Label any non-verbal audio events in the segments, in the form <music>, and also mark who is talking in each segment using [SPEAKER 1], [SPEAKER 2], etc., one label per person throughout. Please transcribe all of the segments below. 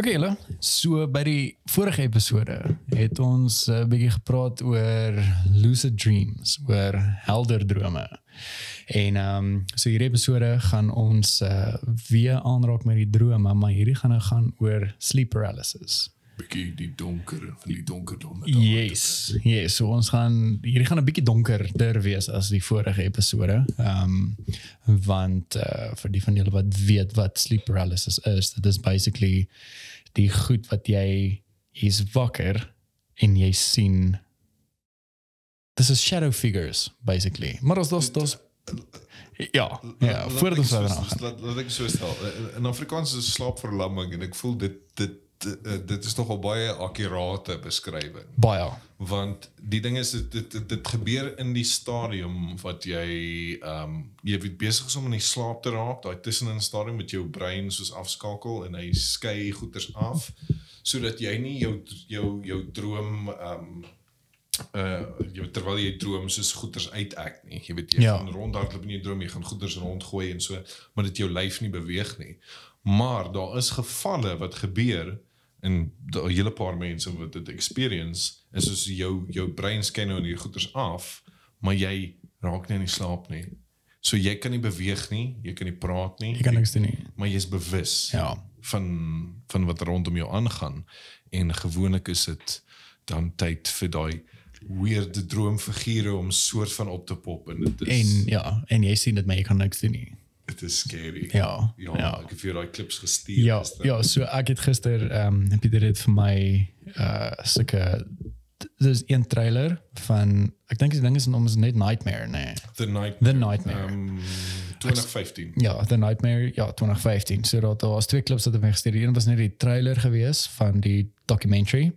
[SPEAKER 1] Okay, julle. So by die vorige episode het ons 'n uh, bietjie gepraat oor lucid dreams, oor helder drome. En ehm um, so hierdie episode gaan ons uh, weer aanraak met die drome, maar hierdie gaan nou gaan oor sleep paralysis.
[SPEAKER 2] bietjie die donker van die donkerdom.
[SPEAKER 1] Yes. Yes, so ons gaan hierdie gaan 'n bietjie donkerder wees as die vorige episode. Ehm um, want uh vir die van julle wat weet wat sleep paralysis is, dit is basically die goed wat jy is wakker en jy sien dis is shadow figures basically. Maar as dit dis ja, ja, voordat ons verder gaan.
[SPEAKER 2] Laat ek so stel. In Afrikaans is slaapverlamming en ek voel dit dit dit, dit is nogal baie akkurate beskrywing.
[SPEAKER 1] Baie.
[SPEAKER 2] Want die ding is dit dit, dit gebeur in die stadium wat jy ehm um, jy weet besig is om in die slaap te raak, daai tussenin stadium met jou brein soos afskakel en hy skei goeters af sodat jy nie jou jou jou droom ehm um, uh jy weet terwyl jy droom soos goeters uitek nie. Jy weet jy
[SPEAKER 1] Ja.
[SPEAKER 2] gaan rondhardloop in jou droom, jy gaan goeters rondgooi en so, maar dit jou lyf nie beweeg nie. Maar daar is gevalle wat gebeur en 'n hele paar mense wat dit experience is soos jou jou brein scan nou die goeters af, maar jy raak nie in die slaap nie. So jy kan nie beweeg nie, jy kan nie praat nie,
[SPEAKER 1] Jy kan niks doen nie.
[SPEAKER 2] maar jy's bewus
[SPEAKER 1] Ja.
[SPEAKER 2] van van wat rondom jou aangaan en gewoonlik is dit dan tyd vir daai weird droomfigure om soort van op te pop en dit is
[SPEAKER 1] En ja, en jy sien dit maar jy kan niks doen nie.
[SPEAKER 2] Dit is scary.
[SPEAKER 1] Ja.
[SPEAKER 2] Ja,
[SPEAKER 1] ja.
[SPEAKER 2] ek het vir daai klips gestuur.
[SPEAKER 1] Ja,
[SPEAKER 2] gister.
[SPEAKER 1] ja, so ek het gister ehm um, Pieter het vir my uh sulke dis een trailer van ek dink die ding is om is net Nightmare, nee.
[SPEAKER 2] The Night
[SPEAKER 1] The Nightmare.
[SPEAKER 2] um 2015.
[SPEAKER 1] Ja, The Nightmare, ja, 2015. So dat daar was twee clips wat my gestuur. Een was net die trailer gewees van die documentary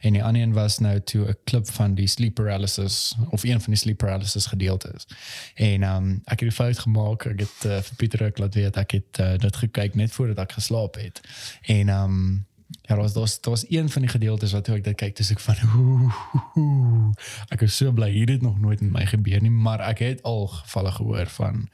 [SPEAKER 1] en die ander een was nou toe 'n klip van die sleep paralysis of een van die sleep paralysis gedeeltes. En ehm um, ek het die fout gemaak. Ek het uh, vir Pieter ook laat weet ek het uh, dit gekyk net voordat ek geslaap het. En ehm um, ja, daar was daar was, daar was een van die gedeeltes wat toe ek dit kyk, dis ek van oeh, oeh, ek is so bly hier het nog nooit met my gebeur nie, maar ek het al gevalle gehoor van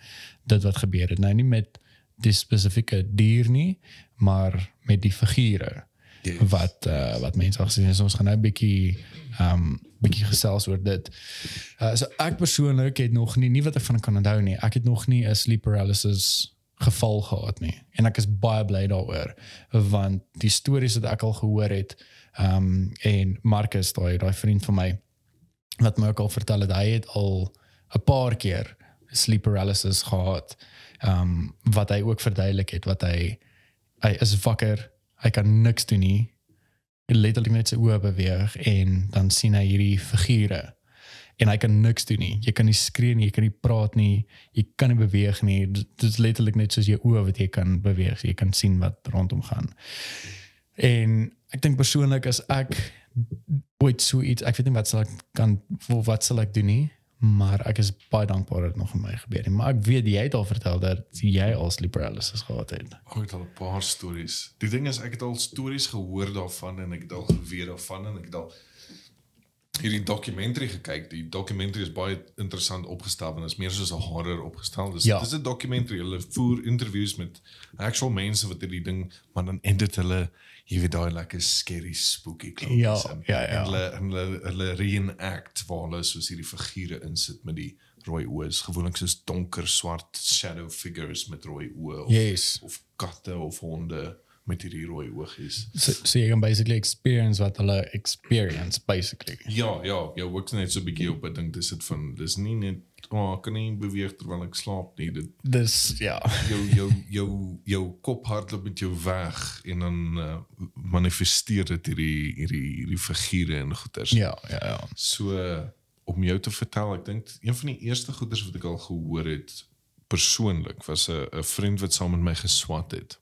[SPEAKER 1] dit wat gebeur het. Nou nie met die spesifieke dier nie, maar met die figure
[SPEAKER 2] Yes.
[SPEAKER 1] wat uh, wat mense al gesien het. Ons gaan nou 'n bietjie um bietjie gesels oor dit. Uh, so ek persoonlik het nog nie nie wat ek van kan onthou nie. Ek het nog nie 'n sleep paralysis geval gehad nie. En ek is baie bly daaroor want die stories wat ek al gehoor het um en Marcus daai daai vriend van my wat my ook al vertel het hy het al 'n paar keer sleep paralysis gehad. Um wat hy ook verduidelik het wat hy hy is wakker, hy kan niks doen nie. Letterlik net sy oë beweeg en dan sien hy hierdie figure en hy kan niks doen nie. Jy kan nie skree nie, jy kan nie praat nie, jy kan nie beweeg nie. Dit is letterlik net soos jou oë wat jy kan beweeg. Jy kan sien wat rondom gaan. En ek dink persoonlik as ek ooit so iets, ek weet nie wat sal ek kan of wat sal ek doen nie, maar ek is baie dankbaar dat dit nog met my gebeur het. Maar ek weet jy het al vertel dat jy al sleep paralysis gehad het.
[SPEAKER 2] Ek het al 'n paar stories. Die ding is ek het al stories gehoor daarvan en ek het al geweet daarvan en ek het al hierdie dokumentary gekyk. Die dokumentary is baie interessant opgestel en is meer soos 'n horror opgestel. Dis
[SPEAKER 1] Ja.
[SPEAKER 2] dis 'n dokumentary. Hulle voer interviews met actual mense wat hierdie ding maar dan edit hulle jy weet daai lekker scary spooky kloppie.
[SPEAKER 1] Ja, ja, ja.
[SPEAKER 2] En hulle en hulle hulle reenact waar hulle soos hierdie figure insit met die rooi oë. Gewoonlik soos donker swart shadow figures met rooi oë of
[SPEAKER 1] Yes.
[SPEAKER 2] of katte of honde met hierdie rooi oogies.
[SPEAKER 1] So so jy kan basically experience wat hulle experience basically.
[SPEAKER 2] Ja, ja, jou ook net so 'n bietjie op. Ek dink dis dit van dis nie net oh, ek kan nie beweeg terwyl ek slaap nie. Dit
[SPEAKER 1] Dis ja.
[SPEAKER 2] jou jou jou jou kop hardloop met jou weg en dan uh, manifesteer dit hierdie hierdie hierdie figure en goeters.
[SPEAKER 1] Ja, ja, ja.
[SPEAKER 2] So om jou te vertel, ek dink een van die eerste goeders wat ek al gehoor het persoonlik was 'n 'n vriend wat saam met my geswat het.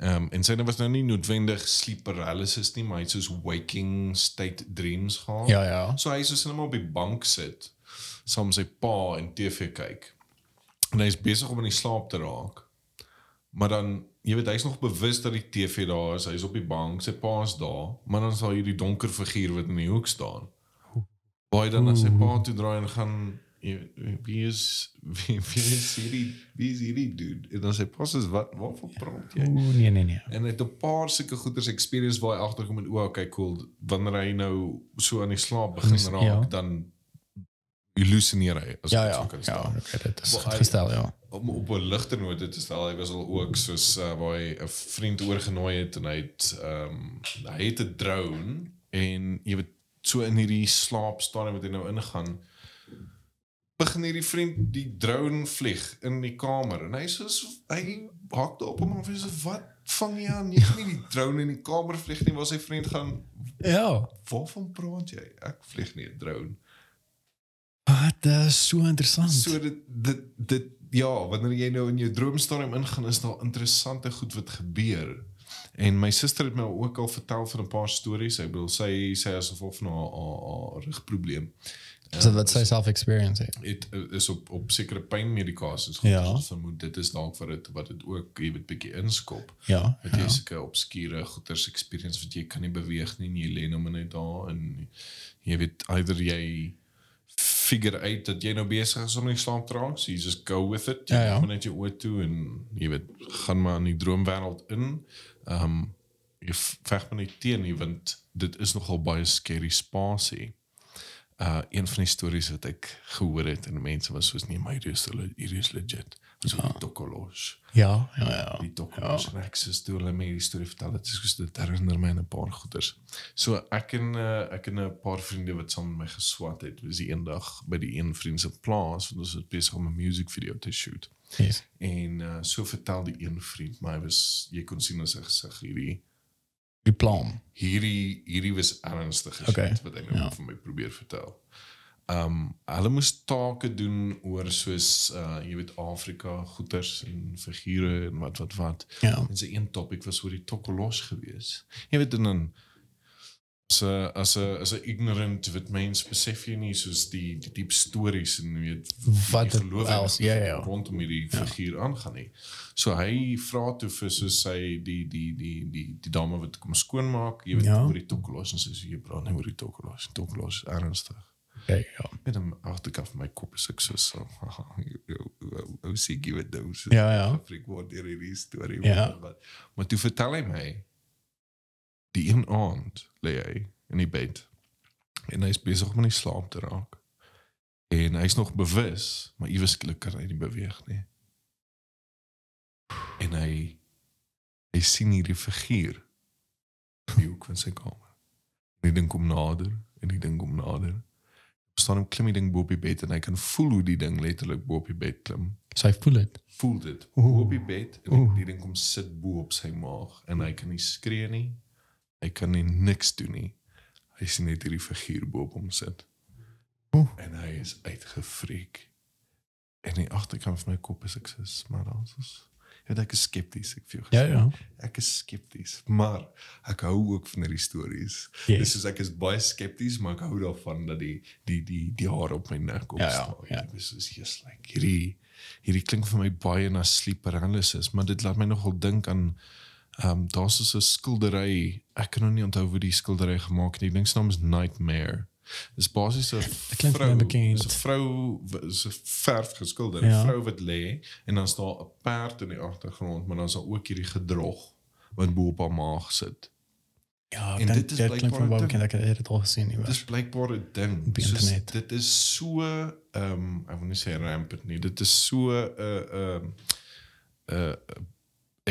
[SPEAKER 2] Ehm um, en syne was nou nie noodwendig sleep paralysis nie, maar hy het soos waking state dreams gehad.
[SPEAKER 1] Ja, ja.
[SPEAKER 2] So hy is soos net maar op die bank sit saam met sy pa en TV kyk. En hy is besig om in die slaap te raak. Maar dan, jy weet, hy's nog bewus dat die TV daar is, hy's op die bank, sy pa is daar, maar dan is daar hierdie donker figuur wat in die hoek staan. Waar hy dan na sy pa toe draai en gaan wie is wie, wie is hierdie wie is hierdie dude? En dan sê pas is wat waarvan praat jy?
[SPEAKER 1] Oeh, nee nee nee.
[SPEAKER 2] En hy het 'n paar sulke goeders experience waar hy agterkom en o, okay, cool. Wanneer hy nou so aan die slaap begin
[SPEAKER 1] Mis-
[SPEAKER 2] raak,
[SPEAKER 1] ja.
[SPEAKER 2] dan hallusineer hy as
[SPEAKER 1] Ja ja.
[SPEAKER 2] so kan
[SPEAKER 1] Ja,
[SPEAKER 2] stel.
[SPEAKER 1] okay, dit is goed gestel, ja.
[SPEAKER 2] Om op 'n ligter noot te stel, hy was al ook soos uh, waar hy 'n vriend oorgenooi het en hy het ehm hy het 'n drone en jy weet so in hierdie slaapstadium wat hy nou ingaan begin hierdie vriend die drone vlieg in die kamer en hy sê hy hak op hom en sê wat vang jy aan jy kan nie die drone in die kamer vlieg nie waar sy vriend gaan
[SPEAKER 1] Ja.
[SPEAKER 2] waarvan praat jy ek vlieg nie 'n drone
[SPEAKER 1] Wat is so interessant.
[SPEAKER 2] So dit dit dit ja, wanneer jy nou in jou droomstadium ingaan, is daar interessante goed wat gebeur. En my suster het my ook al vertel van 'n paar stories. Ek bedoel sy sy as gevolg van haar haar- haar rugprobleem.
[SPEAKER 1] Dit wat sy self experience het?
[SPEAKER 2] Het is op op sekere pynmedikasies
[SPEAKER 1] Ja.
[SPEAKER 2] Ons vermoed dit is dalk wat dit wat dit ook jy weet bietjie inskop.
[SPEAKER 1] Ja.
[SPEAKER 2] Jy
[SPEAKER 1] ja.
[SPEAKER 2] sulke obskure goeters experience wat jy kan nie beweeg nie, jy lê nou maar net daar en jy weet either jy figure uit dat jy nou besig is om in die slaap te raak, so you just go with it. Jy
[SPEAKER 1] Ja, ja.
[SPEAKER 2] gaan net jou oë toe en jy weet gaan maar in die droomwêreld in. Ehm um, jy veg maar nie teen nie want dit is nogal baie scary spasie. Uh een van die stories wat ek gehoor het en mense was soos nee, my hierdie is le- hierdie is legit. So ja. Tokolos
[SPEAKER 1] Ja, ja, ja.
[SPEAKER 2] die dokumente ja. Rexus toe hulle my die storie vertel het soos dit herinner my aan 'n paar goeters. So ek en uh, ek en 'n paar vriende wat saam met my geswat het, was die eendag by die een vriend se plaas want ons was besig om 'n music video te shoot.
[SPEAKER 1] Yes.
[SPEAKER 2] En uh, so vertel die een vriend, maar hy was jy kon sien in sy gesig hierdie
[SPEAKER 1] Die plan.
[SPEAKER 2] hierdie hierdie was ernstig
[SPEAKER 1] Okay,
[SPEAKER 2] okay. wat hy nou
[SPEAKER 1] ja.
[SPEAKER 2] vir my probeer vertel. Um hulle moes take doen oor soos uh jy weet Afrika goeters en figure en wat wat wat.
[SPEAKER 1] Ja.
[SPEAKER 2] En sy een topic was oor die tokkelos gewees. Jy weet dan as 'n as 'n as 'n ignorant wit mens besef jy nie soos die die diep stories en weet
[SPEAKER 1] Wat
[SPEAKER 2] die geloof
[SPEAKER 1] els- ja, ja, ja.
[SPEAKER 2] rondom hierdie figuur aangaan nie. So hy vra toe vir so sy die die die die die dame wat kom skoonmaak, jy weet
[SPEAKER 1] Ja.
[SPEAKER 2] oor die tokkelos en sy sê jy praat nie oor die tokkelos. Tokkelos is ernstig.
[SPEAKER 1] Okay, ja.
[SPEAKER 2] Met hom agterkant van my kop is ek so so. <laughs> Ou sê gee dit nou. so-
[SPEAKER 1] Ja, ja.
[SPEAKER 2] Afrik word deur hierdie storie
[SPEAKER 1] Ja.
[SPEAKER 2] wat. Maar toe vertel hy my die een aand lê hy in die bed en hy's besig om in slaap te raak. En hy's nog bewus, maar iewes kan hy nie beweeg nie. En hy hy sien hierdie figuur in die hoek van sy kamer. En die ding kom nader en die ding kom nader. staan hom klim die ding bo op die bed en hy kan voel hoe die ding letterlik bo op die bed klim
[SPEAKER 1] Sy voel dit.
[SPEAKER 2] voel dit.
[SPEAKER 1] Oeh.
[SPEAKER 2] op die bed en
[SPEAKER 1] Oeh.
[SPEAKER 2] die ding kom sit bo op sy maag en hy kan nie skree nie. Hy kan nie niks doen nie. Hy sien net hierdie figuur bo op hom sit.
[SPEAKER 1] Oeh.
[SPEAKER 2] En hy is uitgefreek. En die agterkant van my kop is ek so maar dan is Ja, ek is skepties, ek vir jou
[SPEAKER 1] Ja, ja.
[SPEAKER 2] Ek is skepties, maar ek hou ook van hierdie stories.
[SPEAKER 1] Yes.
[SPEAKER 2] Dis soos ek is baie skepties, maar ek hou daarvan dat die die die die hare op my nek
[SPEAKER 1] Ja, ja,
[SPEAKER 2] opstaan.
[SPEAKER 1] ja.
[SPEAKER 2] Ek is soos just like hierdie hierdie klink vir my baie na sleep paralysis, maar dit laat my nogal dink aan ehm um, daar's so 'n skildery. Ek kan nou nie onthou hoe die skildery gemaak het nie. Ek dink sy naam is Nightmare. Dis basies 'n vrou, dis 'n vrou is 'n verf geskilder, 'n
[SPEAKER 1] Ja.
[SPEAKER 2] vrou wat lê en dan's daar 'n perd in die agtergrond, maar dan's daar ook hierdie gedrog wat bo op haar maag sit.
[SPEAKER 1] Ja,
[SPEAKER 2] En dit is
[SPEAKER 1] van baie bekend ek het dit al gesien nie.
[SPEAKER 2] Dit
[SPEAKER 1] maar-
[SPEAKER 2] is blykbaar 'n ding. Soos. Dit is so ehm um, ek wil nie sê rampant nie. Dit is so 'n uh, ehm uh,
[SPEAKER 1] Dis 'n uni-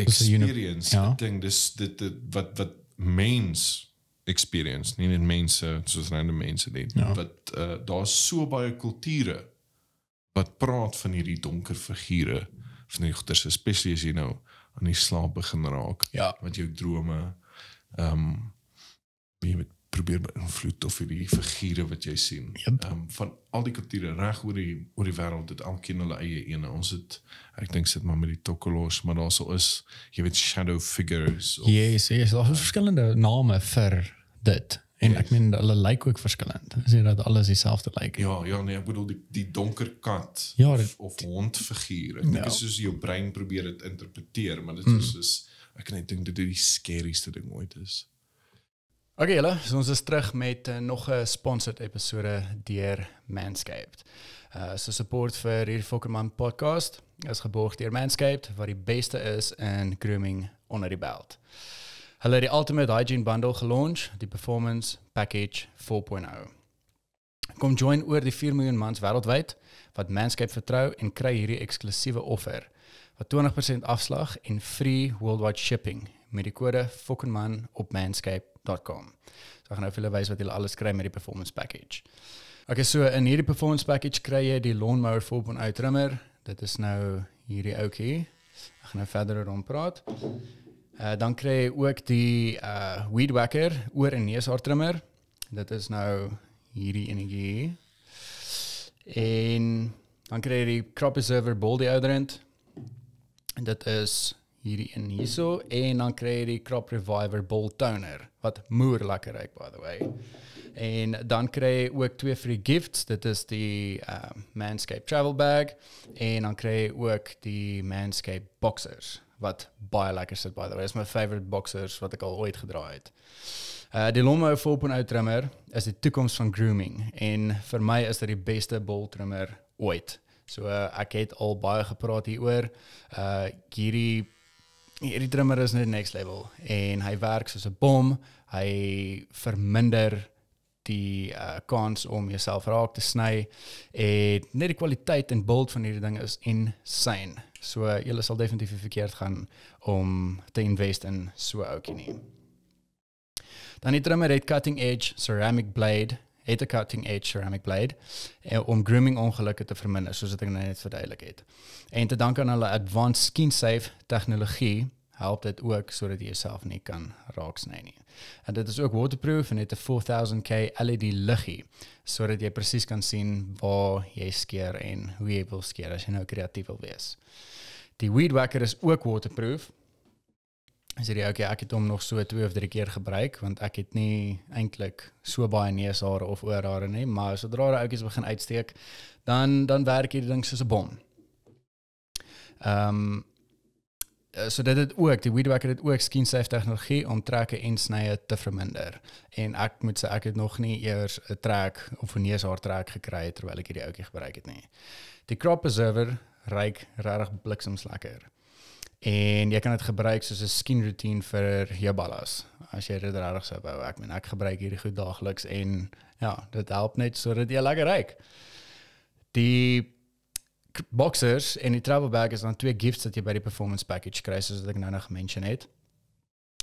[SPEAKER 2] experience
[SPEAKER 1] ja.
[SPEAKER 2] ja. ding. Dis dit, dit wat wat mens experience, nie net mense soos random mense nie.
[SPEAKER 1] Ja.
[SPEAKER 2] Wat uh, daar's so baie kulture wat praat van hierdie donker figure van die goeters, especially as jy nou aan die slaap begin raak
[SPEAKER 1] Ja.
[SPEAKER 2] wat jou drome ehm um, jy weet probeer beïnvloed of hierdie figure wat jy sien.
[SPEAKER 1] Yep.
[SPEAKER 2] Ehm van al die kulture reg oor die oor die wêreld het elkeen hulle eie ene. Ons het ek dink sit maar met die tokkelos, maar daar sou is jy weet shadow figures of
[SPEAKER 1] Yes, yes, daar is verskillende name vir dit. En
[SPEAKER 2] Yes.
[SPEAKER 1] ek meen hulle lyk ook verskillend. Is nie dat alles dieselfde lyk.
[SPEAKER 2] ja, ja nee, ek bedoel die die donker kat
[SPEAKER 1] Ja,
[SPEAKER 2] of,
[SPEAKER 1] dit-
[SPEAKER 2] of hondfiguur. Ek dink
[SPEAKER 1] Ja.
[SPEAKER 2] dit is soos jou brein probeer dit interpreteer, maar dit
[SPEAKER 1] Mm.
[SPEAKER 2] is soos ek net dink dit die scariest ding ooit is.
[SPEAKER 1] Okay julle, so ons is terug met uh, nog 'n sponsored episode deur Manscaped. Uh so support vir hierdie Fokkerman podcast is geborg deur Manscaped wat die beste is in grooming onder die belt. Hulle het die Ultimate Hygiene Bundle gelaunch, die Performance Package 4.0. Kom join oor die 4 miljoen mans wêreldwyd wat Manscaped vertrou en kry hierdie eksklusiewe offer wat 20% afslag en free worldwide shipping met die kode FOKKENMAN op manscaped.com. So ek gaan nou vir julle wys wat julle alles kry met die performance package. Okay, so in hierdie performance package kry jy die lawnmower 4.0 trimmer. Dit is nou hierdie ouetjie. Ek gaan nou verder rond praat. Uh dan kry jy ook die uh weed whacker oor en neushaar trimmer. Dit is nou hierdie enetjie. En dan kry jy die crop preserver ball deodorant. En dit is hierdie een hierso en dan kry jy die crop reviver ball toner wat moer lekker ruik by the way. En dan kry jy ook twee free gifts. Dit is die um, Manscaped travel bag en dan kry jy ook die Manscaped boxers wat baie lekker sit by the way. Is my favorite boxers wat ek al ooit gedra het. Uh die Lomo 4.0 trimmer is die toekoms van grooming en vir my is dit die beste bol trimmer ooit. So uh, ek het al baie gepraat hieroor. Uh hierdie hierdie trimmer is net next level en hy werk soos 'n bom. Hy verminder die uh, kans om jouself raak te sny en net die kwaliteit en beeld van hierdie ding is insane. So uh, jy sal definitief verkeerd gaan om te invest in so 'n ouetjie nie. Dan die trimmer het cutting edge ceramic blade, het 'n cutting edge ceramic blade eh, om grooming ongelukke te verminder soos dit ek nou net verduidelik het. En te danke aan hulle advanced skin safe tegnologie help dit ook sodat jy jouself nie kan raaksny nie. En dit is ook waterproof en het 'n 4000K LED liggie sodat jy presies kan sien waar jy skeer en hoe jy wil skeer as jy nou kreatief wil wees. Die weed whacker is ook waterproof. As jy okay, ek het hom nog so 2 of 3 keer gebruik want ek het nie eintlik so baie neushare of oorhare nie, maar sodra die oudjies begin uitsteek, dan dan werk hierdie ding soos 'n bom. Ehm um, so dit het ook die weedwacker het ook skin safe tegnologie om trekke en snye te verminder. En ek moet sê ek het nog nie eers 'n trek of 'n neushaar trek gekry terwyl ek hierdie ouetjie gebruik het nie. Die crop preserver ryk regtig bliksems lekker. En jy kan dit gebruik soos 'n skin routine vir jou ballas. As jy dit regtig sou wou. Ek meen ek gebruik hierdie goed daagliks en ja, dit help net sodat jy lekker ryk. Die boxers en die travel bag is dan twee gifts wat jy by die performance package kry soos wat ek nou nog gemention het.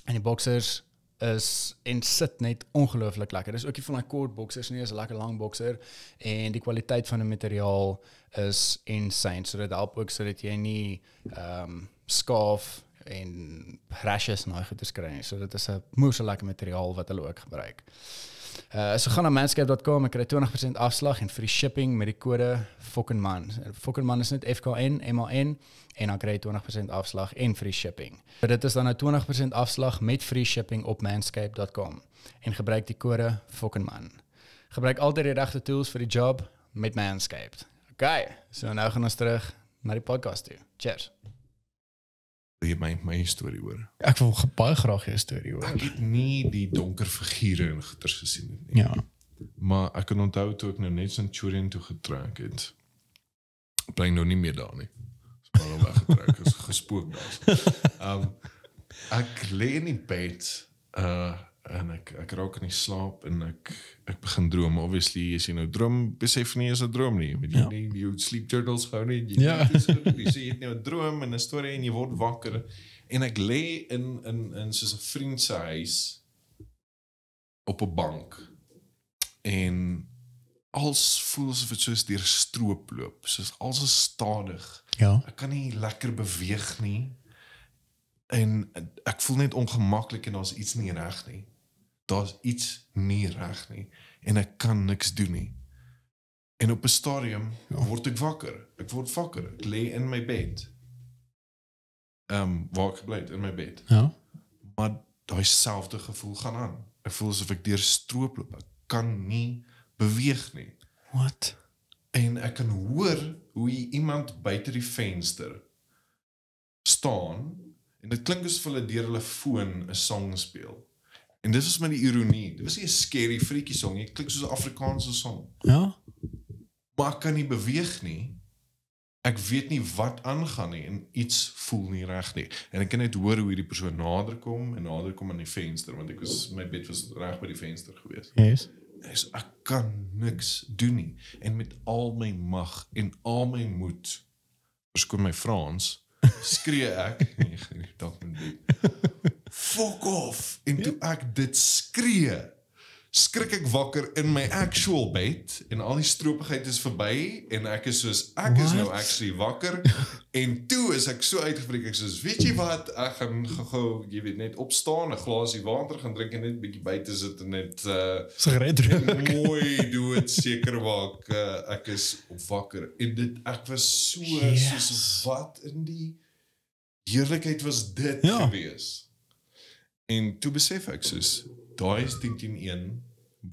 [SPEAKER 1] En die boxers is en sit net ongelooflik lekker. Dis ook nie van daai kort boxers nie, is 'n lekker lang boxer en die kwaliteit van die materiaal is insane. So dit help ook sodat jy nie ehm um, skaaf en rashes nou goeders kry nie. So dit is 'n moeë lekker materiaal wat hulle ook gebruik. Uh so gaan na manscape.com en kry 20% afslag en free shipping met die kode FOKKENMAN. FOKKENMAN is net FKN M A N en dan kry jy 20% afslag en free shipping. So dit is dan nou 20% afslag met free shipping op manscape.com en gebruik die kode FOKKENMAN. Gebruik altyd die regte tools vir die job met Manscaped. Okay, so nou gaan ons terug na die podcast toe. Cheers
[SPEAKER 2] jy my my storie hoor.
[SPEAKER 3] Ek wil baie graag jou storie hoor.
[SPEAKER 2] Ek het nie die donker figure in gitters gesien nie.
[SPEAKER 3] Ja.
[SPEAKER 2] Maar ek kan onthou toe ek nou net Centurion toe getrek het. Bly nou nie meer daar nie. Spaar hom weggetrek, is gespook daar. <laughs> Ehm um, ek lê in die bed uh en ek ek raak in die slaap en ek ek begin droom. Obviously as jy nou droom besef nie is 'n droom nie. Weet jy ja. nie jy sleep journals hou nie jy ja. jy sê jy het nou 'n droom en 'n storie en jy word wakker. En ek lê in in in soos 'n vriend se huis op 'n bank. En als voel asof dit soos deur stroop loop soos als is stadig.
[SPEAKER 3] Ja.
[SPEAKER 2] Ek kan nie lekker beweeg nie. En ek voel net ongemaklik en daar's iets nie reg nie daar's iets nie reg nie en ek kan niks doen nie. En op 'n stadium ja. word ek wakker. Ek word wakker. Ek lê in my bed. Ehm um, waar ek bly in my bed.
[SPEAKER 3] Ja.
[SPEAKER 2] Maar daai selfde gevoel gaan aan. Ek voel asof ek deur stroop loop. Ek kan nie beweeg nie.
[SPEAKER 3] Wat?
[SPEAKER 2] En ek kan hoor hoe iemand buite die venster staan en dit klink asof hulle deur hulle foon 'n sang speel En dit was met die ironie. Dit was nie 'n scary freaky song nie. Dit klink soos 'n Afrikaanse song.
[SPEAKER 1] Ja.
[SPEAKER 2] Maar ek kan nie beweeg nie. Ek weet nie wat aangaan nie en iets voel nie reg nie. En ek kan net hoor hoe hierdie persoon nader kom en nader kom aan die venster want ek was my bed was reg by die venster gewees.
[SPEAKER 1] Yes.
[SPEAKER 2] Ek ek kan niks doen nie en met al my mag en al my moed verskoon my Frans skree ek <laughs> nee, nee, dalk met dit. Fuck off en toe ek dit skree skrik ek wakker in my actual bed en al die stroopigheid is verby en ek is soos ek is nou
[SPEAKER 1] What?
[SPEAKER 2] actually wakker <laughs> en toe is ek so uitgefreek ek soos weet jy wat ek gaan gou jy weet net opstaan 'n glasie water gaan drink en net bietjie buite sit en net uh
[SPEAKER 1] Sigaret rook. <laughs>
[SPEAKER 2] mooi dood seker maak uh, ek is wakker en dit ek was so yes. soos wat in die heerlikheid was dit
[SPEAKER 1] Ja.
[SPEAKER 2] gewees en toe besef ek soos daai is 101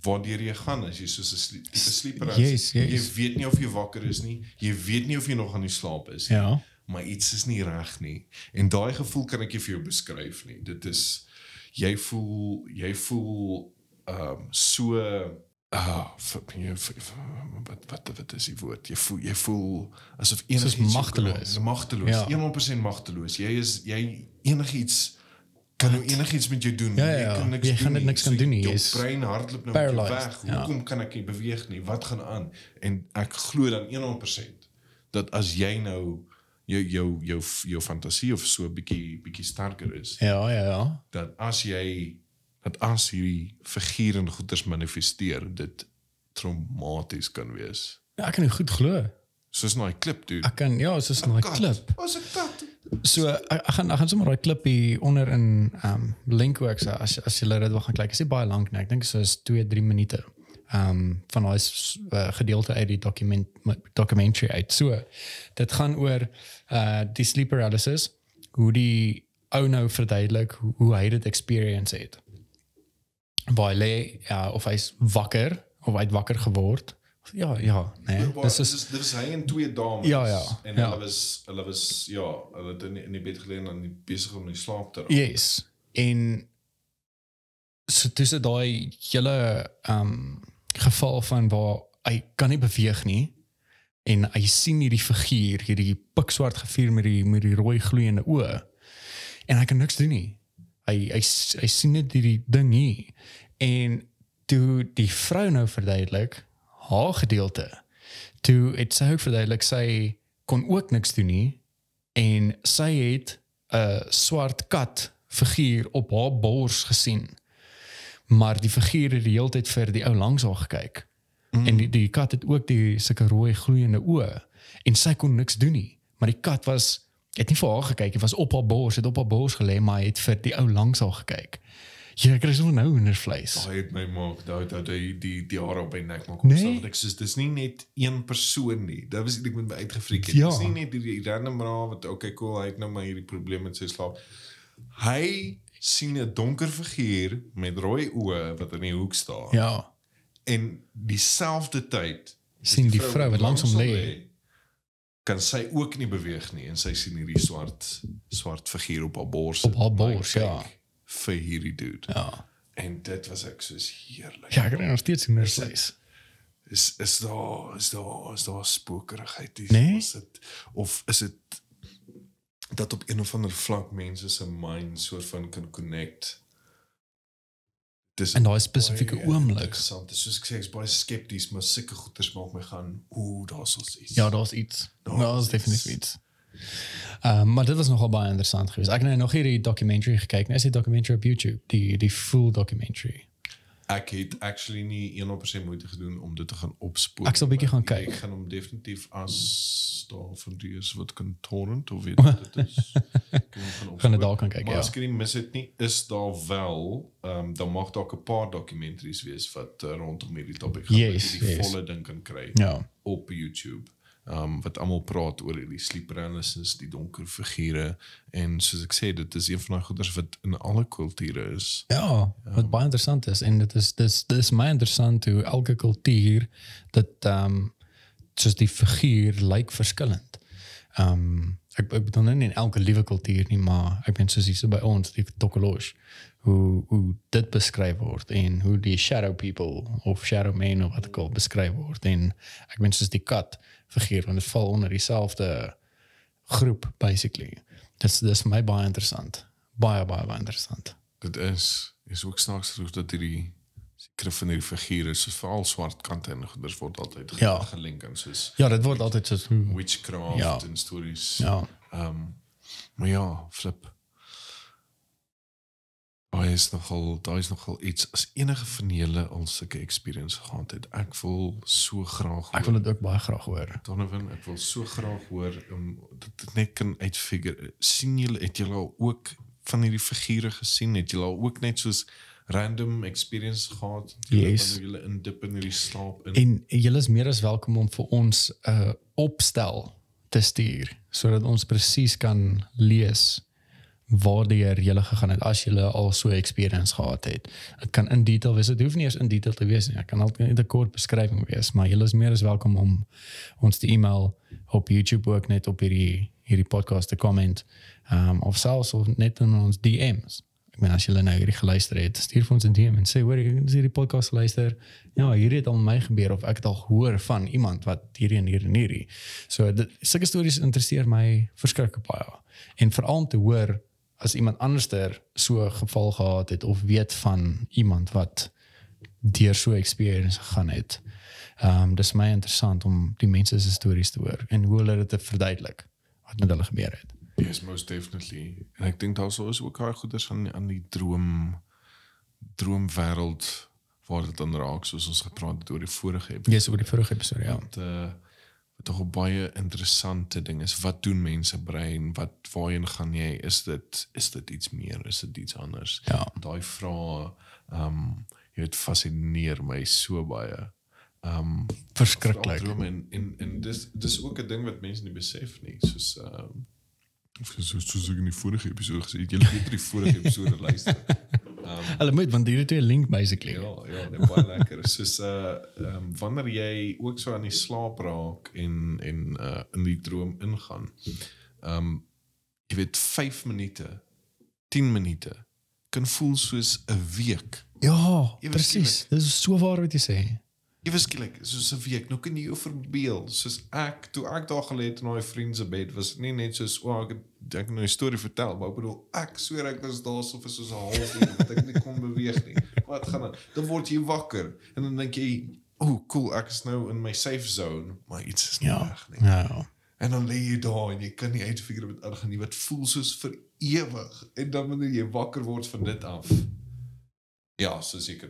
[SPEAKER 2] waardeur jy gaan as jy soos 'n tipe sleeper is.
[SPEAKER 1] Yes, yes.
[SPEAKER 2] jy weet nie of jy wakker is nie jy weet nie of jy nog aan die slaap is nie
[SPEAKER 1] Ja.
[SPEAKER 2] maar iets is nie reg nie. En daai gevoel kan ek nie vir jou beskryf nie. Dit is jy voel jy voel ehm um, so ah jy wat wat wat is die woord? Jy voel jy voel asof enigiets
[SPEAKER 1] magteloos.
[SPEAKER 2] Magteloos.
[SPEAKER 1] Ja.
[SPEAKER 2] 100% magteloos. Jy is jy enigiets kan nou enigiets met jou doen.
[SPEAKER 1] Ja, ja,
[SPEAKER 2] jy
[SPEAKER 1] ja.
[SPEAKER 2] kan niks
[SPEAKER 1] Jy
[SPEAKER 2] doen.
[SPEAKER 1] gaan net
[SPEAKER 2] nie.
[SPEAKER 1] niks kan doen nie.
[SPEAKER 2] Jou
[SPEAKER 1] Jy
[SPEAKER 2] brein hardloop nou
[SPEAKER 1] paralyzed.
[SPEAKER 2] weg.
[SPEAKER 1] Ja.
[SPEAKER 2] Hoekom kan ek nie beweeg nie? Wat gaan aan? En ek glo dan 100% dat as jy nou jou jou jou jou fantasie of so 'n bietjie bietjie sterker is,
[SPEAKER 1] Ja, ja, ja.
[SPEAKER 2] dat as jy dat as hierdie figuur en goeders manifesteer, dit traumaties kan wees.
[SPEAKER 1] Ja, ek kan dit goed glo.
[SPEAKER 2] Soos 'n klip doen.
[SPEAKER 1] Ek kan ja, soos 'n klip.
[SPEAKER 2] Was 'n kat.
[SPEAKER 1] So ek, ek gaan ek gaan sommer daai klip hier onder in ehm um, link ook so as as jy dit wil gaan kyk. Dit is baie lank nie. Ek dink so is 2 3 minute. Ehm um, van daai uh, gedeelte uit die dokument documentary uit. So dit gaan oor uh die sleep paralysis, hoe die ou nou verduidelik hoe, hy dit experience het. Waar hy lê, ja, of hy's wakker of hy het wakker geword. Ja, ja, nee.
[SPEAKER 2] Dis
[SPEAKER 1] Dis
[SPEAKER 2] is
[SPEAKER 1] is
[SPEAKER 2] dis hy en twee dames
[SPEAKER 1] Ja, ja,
[SPEAKER 2] en
[SPEAKER 1] ja.
[SPEAKER 2] hulle was hulle was ja, hulle het in die, in die bed gelê en dan besig om in slaap te raak.
[SPEAKER 1] Yes. En so tussen daai hele ehm um, geval van waar hy kan nie beweeg nie en hy sien hierdie figuur, hierdie pikswart figuur met die met die rooi gloeiende oë en hy kan niks doen nie. Hy hy hy sien net hierdie ding hier en toe die vrou nou verduidelik haar gedeelte toe het sy ook verduidelik sy kon ook niks doen nie en sy het 'n swart kat figuur op haar bors gesien. Maar die figuur het die hele tyd vir die ou langs haar gekyk. Mm. En die die kat het ook die sulke rooi gloeiende oë en sy kon niks doen nie. Maar die kat was het nie vir haar gekyk, dit was op haar bors, het op haar bors gelê, maar hy het vir die ou langs haar gekyk. Jy kry so nou in vleis.
[SPEAKER 2] Daai het my maak daai dat hy die die hare op my nek maak
[SPEAKER 1] Nee.
[SPEAKER 2] opstaan. Ek sê dis nie net een persoon nie. Dit was ek met my uitgefreek het.
[SPEAKER 1] Ja.
[SPEAKER 2] Dis nie net die random bra wat okay cool, hy het nou maar hierdie probleem met sy slaap. Hy sien 'n donker figuur met rooi oë wat in die hoek staan.
[SPEAKER 1] Ja.
[SPEAKER 2] En dieselfde tyd
[SPEAKER 1] Sien die vrou wat langs hom lê.
[SPEAKER 2] kan sy ook nie beweeg nie en sy sien hierdie swart swart figuur op haar bors.
[SPEAKER 1] Op haar bors, ja.
[SPEAKER 2] Vir hierdie dude.
[SPEAKER 1] Ja.
[SPEAKER 2] En dit was ek soos heerlik.
[SPEAKER 1] Ja, ek kry nog steeds in vleis.
[SPEAKER 2] is is daar is daar is daar spookerigheid hier
[SPEAKER 1] Nee?
[SPEAKER 2] is dit of is dit dat op een of ander vlak mense se mind soort van kan connect dis
[SPEAKER 1] In daai spesifieke oomblik.
[SPEAKER 2] interessant Dis soos ek sê ek's baie skepties maar sulke goeters maak my gaan ooh daar's ons iets
[SPEAKER 1] Ja, daar's iets.
[SPEAKER 2] Daar
[SPEAKER 1] Daar's
[SPEAKER 2] is
[SPEAKER 1] definitief
[SPEAKER 2] iets.
[SPEAKER 1] Ehm maar dit was nogal baie interessant geweest. Ek het nou nog hierdie documentary gekyk. Nou is die documentary op YouTube, die die full documentary.
[SPEAKER 2] ek het actually nie 100% moeite gedoen om dit te gaan opspoor
[SPEAKER 1] Ek sal bietjie gaan kyk.
[SPEAKER 2] ek gaan hom definitief as daar van die is wat kan torrent of weet <laughs> dit is kan hom gaan
[SPEAKER 1] dit daar kan kyk,
[SPEAKER 2] Maar
[SPEAKER 1] ja.
[SPEAKER 2] as ek nie mis het nie, is daar wel, ehm um, dan mag dalk 'n paar documentaries wees wat uh, rondom hierdie topik gaan
[SPEAKER 1] Yes,
[SPEAKER 2] jy die
[SPEAKER 1] yes.
[SPEAKER 2] volle ding kan kry
[SPEAKER 1] Ja.
[SPEAKER 2] op YouTube. Ehm um, wat almal praat oor hierdie sleep paralysis, die donker figure en soos ek sê, dit is een van daai goeders wat in alle kulture is.
[SPEAKER 1] Ja, wat baie interessant is en dit is dis dis my interessant hoe elke kultuur dat ehm um, soos die figuur lyk verskillend. Ehm um, ek ek bedoel nie in elke liewe kultuur nie, maar ek meen soos hier by ons die Tokelosh hoe hoe dit beskryf word en hoe die shadow people of shadow men of wat ek al beskryf word en ek meen soos die kat figuur want dit val onder dieselfde groep basically. Dis dis my baie interessant. Baie baie baie interessant.
[SPEAKER 2] Dit is is ook snaaks hoe dat hierdie sekere van hierdie figure soos veral swart kante en goeders word altyd
[SPEAKER 1] Ja.
[SPEAKER 2] gelink aan soos
[SPEAKER 1] Ja, dit word altyd soos
[SPEAKER 2] witchcraft
[SPEAKER 1] Ja.
[SPEAKER 2] en stories.
[SPEAKER 1] ja.
[SPEAKER 2] Ehm maar ja, flip. Daai is nogal, daai is nogal iets as enige van julle al sulke experience gehad het. Ek wil so graag
[SPEAKER 1] Ek wil dit ook baie graag hoor.
[SPEAKER 2] Donovan, ek wil so graag hoor om dit dit net kan uitfigure. sien julle het julle al ook van hierdie figure gesien? Het julle al ook net soos random experience gehad? Julle
[SPEAKER 1] Yes.
[SPEAKER 2] wanneer julle indip in hierdie slaap in.
[SPEAKER 1] En julle is meer as welkom om vir ons 'n uh, opstel te stuur sodat ons presies kan lees waardeur julle gegaan het as julle al so 'n experience gehad het. Dit kan in detail wees. Dit hoef nie eens in detail te wees nie. Dit kan altyd net 'n kort beskrywing wees, maar julle is meer as welkom om ons te e-mail op YouTube ook net op hierdie hierdie podcast te comment. Ehm um, of selfs of net in ons DM's. Ek meen as julle nou hierdie geluister het, stuur vir ons 'n DM en sê hoor ek het hierdie podcast geluister. Ja, hierdie het al met my gebeur of ek het al gehoor van iemand wat hierdie en hierdie en hierdie. So dit sulke stories interesseer my verskriklik baie. En veral om te hoor as iemand anderster so 'n geval gehad het of weet van iemand wat deur so 'n experience gegaan het. Ehm um, dis my interessant om die mense se stories te hoor en hoe hulle dit verduidelik wat met hulle gebeur het.
[SPEAKER 2] Yes, most definitely. En ek dink daar sou is ook baie goeders aan aan die droom droomwêreld waar dit dan raak soos ons gepraat het oor die vorige episode.
[SPEAKER 1] Yes, oor die vorige episode ja.
[SPEAKER 2] wat uh wat tog 'n baie interessante ding is. Wat doen mense brein? Wat waarheen gaan jy? Is dit is dit iets meer? Is dit iets anders?
[SPEAKER 1] Ja.
[SPEAKER 2] Daai vrae ehm um, jy weet fascineer my so baie. Ehm um,
[SPEAKER 1] Verskriklik.
[SPEAKER 2] en en en dis dis ook 'n ding wat mense nie besef nie. Soos ehm um, of soos soos ek in die vorige episode gesê het, jy moet die vorige episode luister. <laughs>
[SPEAKER 1] Hulle moet want hierdie twee link basically.
[SPEAKER 2] Ja, ja, net baie lekker. Soos uh ehm wanneer jy ook so aan die slaap raak en en uh in die droom ingaan. Ehm jy weet 5 minute, 10 minute kan voel soos 'n week.
[SPEAKER 1] Ja, presies.
[SPEAKER 2] skielik.
[SPEAKER 1] Dis so waar wat jy sê.
[SPEAKER 2] Ewe skielik, soos 'n week. Nou kan jy jou verbeel, soos ek toe ek daar gelê het in daai vriend se bed, was nie net soos o, oh, ek het nou 'n storie vertel, maar ek bedoel ek sweer ek was daar so vir soos 'n halfuur wat ek nie kon beweeg nie. <laughs> Wat gaan dan? Dan word jy wakker en dan dink jy, "O, oh, cool, ek is nou in my safe zone, maar iets is nie
[SPEAKER 1] Ja.
[SPEAKER 2] reg nie."
[SPEAKER 1] Ja.
[SPEAKER 2] En dan lê jy daar en jy kan nie uitfigure wat aangaan nie. Wat voel soos vir ewig. En dan wanneer jy wakker word van dit af. Ja, soos jy kan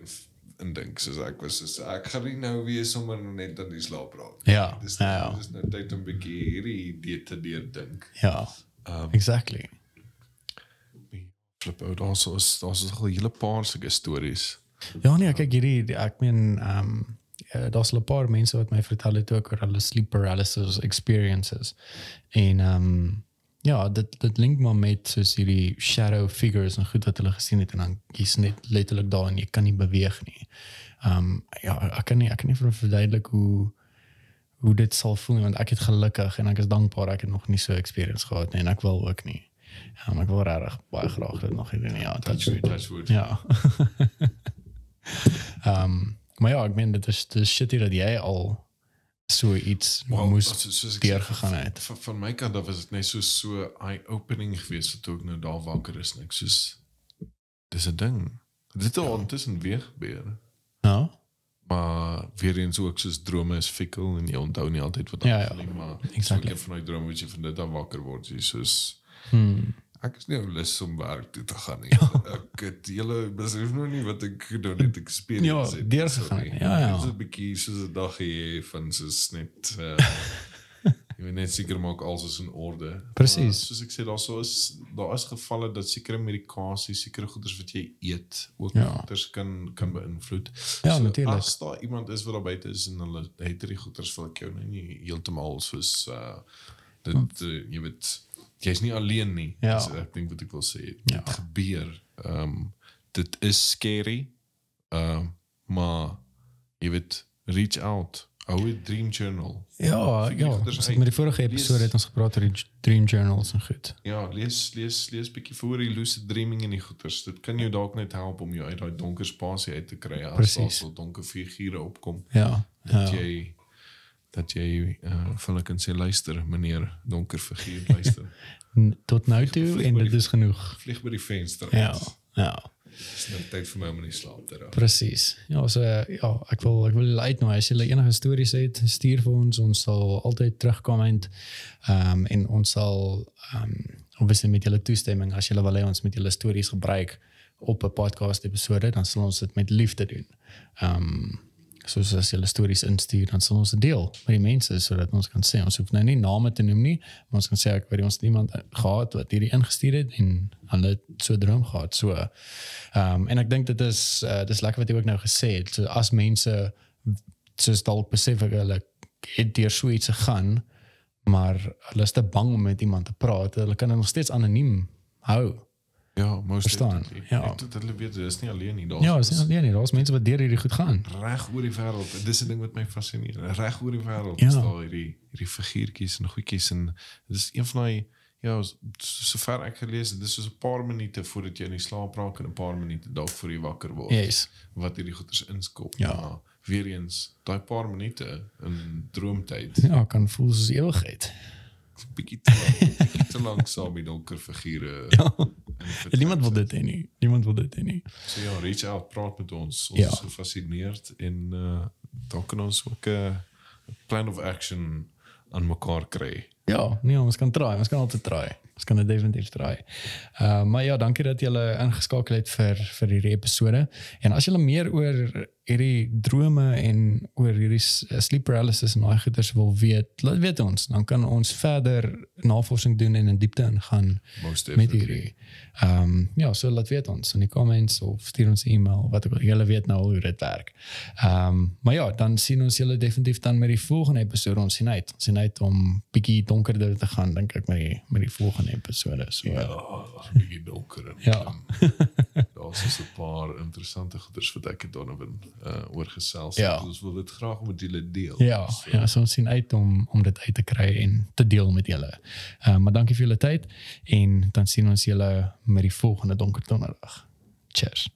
[SPEAKER 2] indink, soos ek was soos ek gaan nie nou weer sommer net aan die slaap raak.
[SPEAKER 1] Ja,
[SPEAKER 2] Dis
[SPEAKER 1] ja, ja.
[SPEAKER 2] dis nou tyd om 'n bietjie hierdie idee te deurdink.
[SPEAKER 1] Ja.
[SPEAKER 2] Um,
[SPEAKER 1] Exactly.
[SPEAKER 2] flip out also is daar's al 'n hele paar sulke stories.
[SPEAKER 1] Ja nee, kyk hierdie die- ek meen ehm um, uh, daar's 'n paar mense wat my vertel het ook oor hulle sleep paralysis experiences. En ehm um, ja, dit dit link maar met soos hierdie shadow figures en goed wat hulle gesien het en dan jy's net letterlik daar en jy kan nie beweeg nie. Ehm um, ja, ek kan nie ek kan nie verduidelik hoe hoe dit sal voel want ek het gelukkig en ek is dankbaar ek het nog nie so experience gehad nie en ek wil ook nie. Ja, maar ek wil regtig baie graag dit nog nie. Ja, touch wood.
[SPEAKER 2] touch wood.
[SPEAKER 1] Ja. <laughs> Ehm um, maar ja, ek meen dit is dis shit dat jy al so iets
[SPEAKER 2] Wel,
[SPEAKER 1] moes
[SPEAKER 2] so- soos ek
[SPEAKER 1] deurgegaan het.
[SPEAKER 2] Van, van my kant af was dit net so so eye opening geweest toe ek nou daar wakker is en ek soos dis 'n ding. Dit het al intussen weer gebeur.
[SPEAKER 1] Ja.
[SPEAKER 2] Maar weer eens ook soos drome is fikkel en jy onthou nie altyd wat
[SPEAKER 1] Ja,
[SPEAKER 2] aangaan
[SPEAKER 1] ja.
[SPEAKER 2] nie, maar
[SPEAKER 1] Exactly.
[SPEAKER 2] so 'n van daai drome wat jy van dit af wakker word, jy soos
[SPEAKER 1] Hmm.
[SPEAKER 2] Ek is nie ou lus om werk toe te gaan nie.
[SPEAKER 1] Ja.
[SPEAKER 2] Ek het julle besef nou nie wat ek nou net experience
[SPEAKER 1] Ja,
[SPEAKER 2] het.
[SPEAKER 1] deurgegaan
[SPEAKER 2] Sorry.
[SPEAKER 1] het. Ja, ja.
[SPEAKER 2] Dit is 'n bietjie soos 'n dag hê van soos net uh, <laughs> jy weet net seker maak alles is in orde.
[SPEAKER 1] Precies.
[SPEAKER 2] Maar soos ek sê daar sou is daar is gevalle dat sekere medikasie, sekere goeders wat jy eet ook
[SPEAKER 1] Ja.
[SPEAKER 2] goeders kan kan beïnvloed.
[SPEAKER 1] Ja, natuurlijk.
[SPEAKER 2] As daar iemand is wat daar buite is en hulle het hierdie goeders wil ek jou nou nie heeltemal soos uh dit uh, jy weet jy's nie alleen nie.
[SPEAKER 1] Ja.
[SPEAKER 2] Dis, ek dink wat ek wil sê.
[SPEAKER 1] Ja.
[SPEAKER 2] Dit gebeur. Ehm um, dit is scary. Ehm uh, maar jy weet reach out Oude Dream Journal.
[SPEAKER 1] Ja, ja. Ons het met die vorige episode
[SPEAKER 2] Lees-
[SPEAKER 1] het ons gepraat oor die dream journals en goed.
[SPEAKER 2] Ja, lees lees lees bietjie voor die lucid dreaming en die goeters. Dit kan jou dalk net help om jou uit daai donker spasie uit te kry as daar so donker figure opkom.
[SPEAKER 1] Ja.
[SPEAKER 2] Dat
[SPEAKER 1] ja.
[SPEAKER 2] jy dat jy uh vir hulle kan sê luister meneer donker figuur <laughs> luister.
[SPEAKER 1] Tot nou toe
[SPEAKER 2] Vlieg
[SPEAKER 1] en dit is genoeg.
[SPEAKER 2] Vlieg by die venster.
[SPEAKER 1] Ja.
[SPEAKER 2] uit.
[SPEAKER 1] Ja.
[SPEAKER 2] Dis nou tyd vir my om in die slaap te raak.
[SPEAKER 1] Presies. Ja, so ja, ek wil ek wil julle uitnooi as julle enige stories het, stuur vir ons. Ons sal altyd terugkom en um, en ons sal um, obviously met julle toestemming as julle wil hê ons met julle stories gebruik op 'n podcast episode, dan sal ons dit met liefde doen. Ehm um, soos as julle stories instuur, dan sal ons dit deel met die mense sodat ons kan sê ons hoef nou nie name te noem nie, maar ons kan sê ek weet ons het iemand gehad wat hierdie ingestuur het en hulle so droom gehad. So ehm um, en ek dink dit is uh, dis lekker wat jy ook nou gesê het. So as mense soos dalk besef ek hulle het deur so iets gegaan, maar hulle is te bang om met iemand te praat. Hulle kan nog steeds anoniem hou.
[SPEAKER 2] Ja, most
[SPEAKER 1] Verstaan,
[SPEAKER 2] definitely.
[SPEAKER 1] ja.
[SPEAKER 2] Ek dink hulle weet dis nie alleen nie. Daar's
[SPEAKER 1] Ja, is nie alleen nie. Daar's mense wat deur hierdie goed gaan.
[SPEAKER 2] reg oor die wêreld. Dis 'n ding wat my fascineer. Reg oor die wêreld
[SPEAKER 1] Ja.
[SPEAKER 2] is daar hierdie hierdie figuurtjies en goedjies en dis een van daai ja, sover ek gelees het, dis soos 'n paar minute voordat jy in die slaap raak en 'n paar minute dalk voor jy wakker word.
[SPEAKER 1] Yes.
[SPEAKER 2] Wat hierdie goeters inskop.
[SPEAKER 1] Ja.
[SPEAKER 2] Maar weer eens, daai paar minute in droomtyd.
[SPEAKER 1] Ja, kan voel soos ewigheid.
[SPEAKER 2] Bietjie te lank, bietjie te lank saam met donker figure.
[SPEAKER 1] Ja. En niemand wil dit hê nie. Niemand wil dit hê nie.
[SPEAKER 2] So ja, reach out, praat met ons. Ons
[SPEAKER 1] Ja.
[SPEAKER 2] is gefascineerd en uh dan kan ons ook 'n plan of action aan mekaar kry.
[SPEAKER 1] Ja, nee, ons kan try. Ons kan altyd try. Ons kan dit definitief try. Uh maar ja, dankie dat julle ingeskakel het vir vir hierdie episode. En as julle meer oor hierdie drome en oor hierdie s- sleep paralysis en daai goeters wil weet, laat weet ons. Dan kan ons verder navorsing doen en in diepte ingaan met hierdie. Ehm um, ja, so laat weet ons in die comments of stuur ons 'n e-mail wat ook al julle weet nou al hoe dit werk. Ehm um, maar ja, dan sien ons julle definitief dan met die volgende episode. Ons sien uit. Ons sien uit om bietjie donkerder te gaan dink ek met die met die volgende episode. So
[SPEAKER 2] Ja, 'n bietjie donker en <laughs>
[SPEAKER 1] Ja.
[SPEAKER 2] daar's is 'n paar interessante goeders wat ek het Donovan uh oor gesels.
[SPEAKER 1] Ja.
[SPEAKER 2] Ons wil dit graag met julle deel.
[SPEAKER 1] ja,
[SPEAKER 2] So,
[SPEAKER 1] ja, so ons sien uit om om dit uit te kry en te deel met julle. Ehm uh, maar dankie vir julle tyd en dan sien ons julle met die volgende donker donderdag. Cheers.